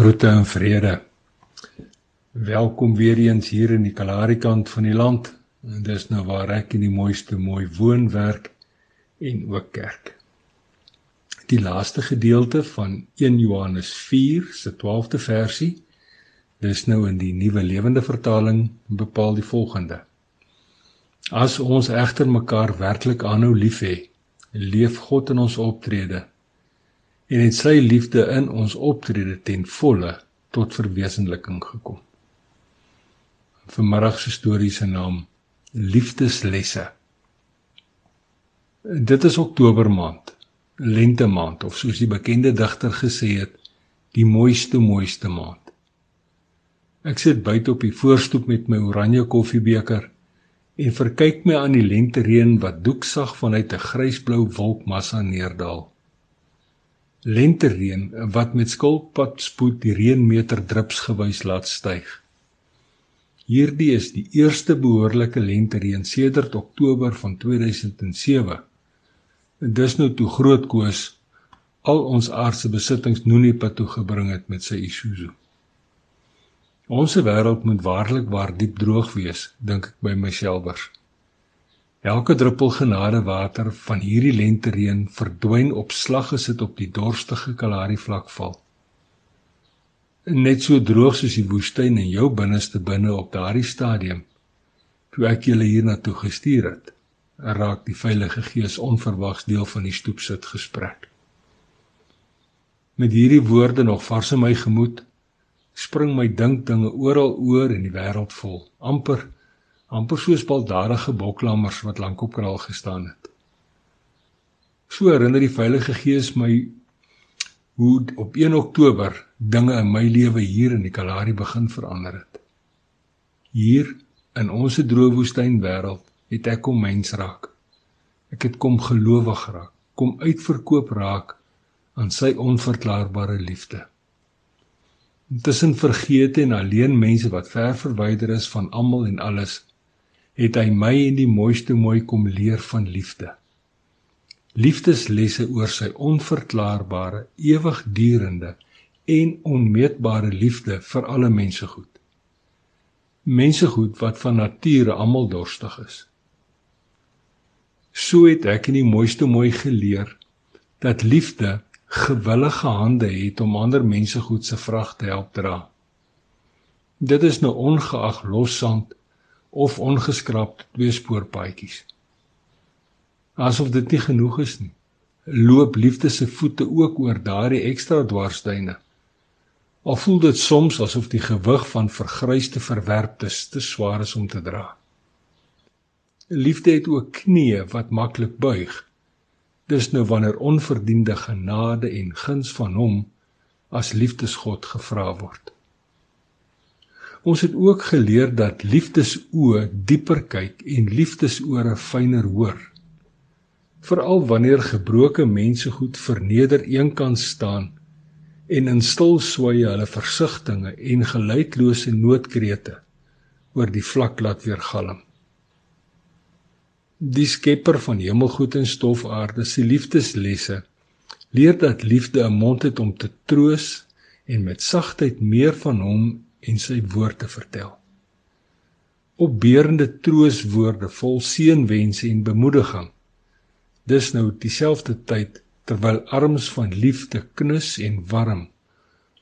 Groete en vrede. Welkom weer eens hier in die Kalahari kant van die land. En dis nou waar ek in die mooiste mooi woon, werk en ook kerk. Die laaste gedeelte van 1 Johannes 4 se 12de versie. Dis nou in die Nuwe Lewende Vertaling bepaal die volgende: As ons egter mekaar werklik aanhou lief hê, leef God in ons optrede en het sy liefde in ons optrede ten volle tot verwesenliking gekom. Vanmiddag se storie se naam Liefdeslesse. Dit is Oktober maand, lente maand of soos die bekende digter gesê het, die mooiste mooiste maand. Ek sit buite op die voorstoep met my oranje koffiebeker en verkyk my aan die lente reën wat doeksag vanuit 'n grysblou wolkmassa neerdal lentereën wat met skulpad spoed die reënmeter drupsgewys laat styg. Hierdie is die eerste behoorlike lentereën sedert Oktober van 2007. En dis nou toe groot koes al ons aardse besittings Nunipa toe gebring het met sy Isuzu. Ons wêreld moet waarlik waar diep droog wees, dink ek by myselfers. Elke druppel genadewater van hierdie lentereën verdwyn op slag as dit op die dorstige Kalahari vlak val. Net so droog soos die woestyn in jou binneste binne op daardie stadium toe ek julle hiernatoe gestuur het, raak die Heilige Gees onverwags deel van die stoepsit gesprek. Met hierdie woorde nog vars in my gemoed, spring my dinkdinge oral oor in die wêreld vol, amper amper soos baldadige boklammers wat lank op kraal gestaan het. So herinner die Heilige Gees my hoe op 1 Oktober dinge in my lewe hier in die Kalahari begin verander het. Hier in ons droëwoestyn wêreld het ek kom mens raak. Ek het kom gelowig raak, kom uitverkoop raak aan sy onverklaarbare liefde. Tussen vergete en alleen mense wat ver verwyder is van almal en alles het hy my in die mooiste mooi kom leer van liefde. Liefdeslesse oor sy onverklaarbare, ewigdurende en onmeetbare liefde vir alle mense goed. Mense goed wat van nature almal dorstig is. So het ek in die mooiste mooi geleer dat liefde gewillige hande het om ander mense goed se vrag te help dra. Dit is nou ongeag lossand of ongeskrapte tweespoorpaadjies. Asof dit nie genoeg is nie, loop liefde se voete ook oor daardie ekstra dwarsduine. Al voel dit soms asof die gewig van vergryste verwerptes te swaar is om te dra. Liefde het ook knieë wat maklik buig. Dis nou wanneer onverdiende genade en guns van hom as liefdesgod gevra word. Ons het ook geleer dat liefdesoë dieper kyk en liefdesore fyner hoor. Veral wanneer gebroke mense goed verneder eenkant staan en in stil swye hulle versigtings en geluidlose noodkrete oor die vlak laat weergalm. Die skepper van hemelgoed en stofaarde se liefdeslesse leer dat liefde 'n mond het om te troos en met sagtheid meer van hom en sy woord te vertel. Opbeurende trooswoorde vol seënwense en bemoediging. Dis nou dieselfde tyd terwyl arms van liefde knus en warm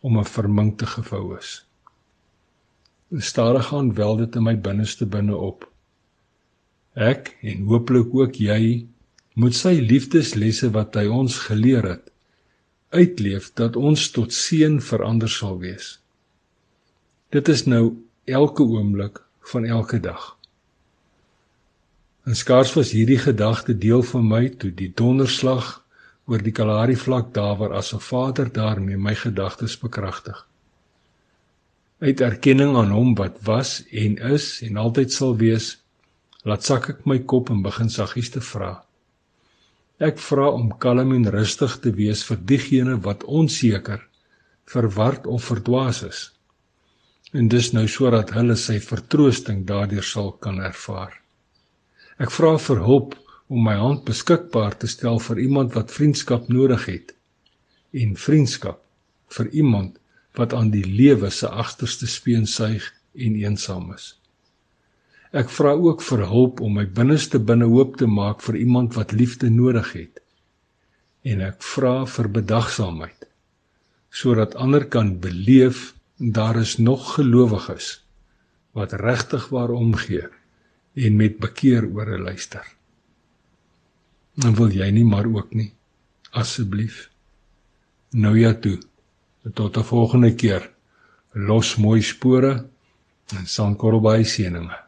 om 'n vermink te gevou is. Stadig gaan wel dit in my binneste binne op. Ek en hooplik ook jy moet sy liefdeslesse wat hy ons geleer het uitleef dat ons tot seën verander sal wees. Dit is nou elke oomblik van elke dag. En skaars was hierdie gedagte deel van my toe die donderslag oor die Kalahari vlak dawer as 'n vader daarmee my gedagtes bekragtig. Uit erkenning aan hom wat was en is en altyd sal wees, laat sak ek my kop en begin saggies te vra. Ek vra om kalm en rustig te wees vir diegene wat onseker, verward of verdwaas is en dis nou sodat hulle sy vertroosting daardeur sal kan ervaar. Ek vra vir hulp om my hand beskikbaar te stel vir iemand wat vriendskap nodig het en vriendskap vir iemand wat aan die lewe se agterste speen suig en eensaam is. Ek vra ook vir hulp om my binneste binne hoop te maak vir iemand wat liefde nodig het. En ek vra vir bedagsaamheid sodat ander kan beleef daar is nog gelowiges wat regtig waar omgee en met bekeer ore luister. En wil jy nie maar ook nie? Asseblief. Nou ja toe. Tot 'n volgende keer. Los mooi spore en sandkorrel by seëninge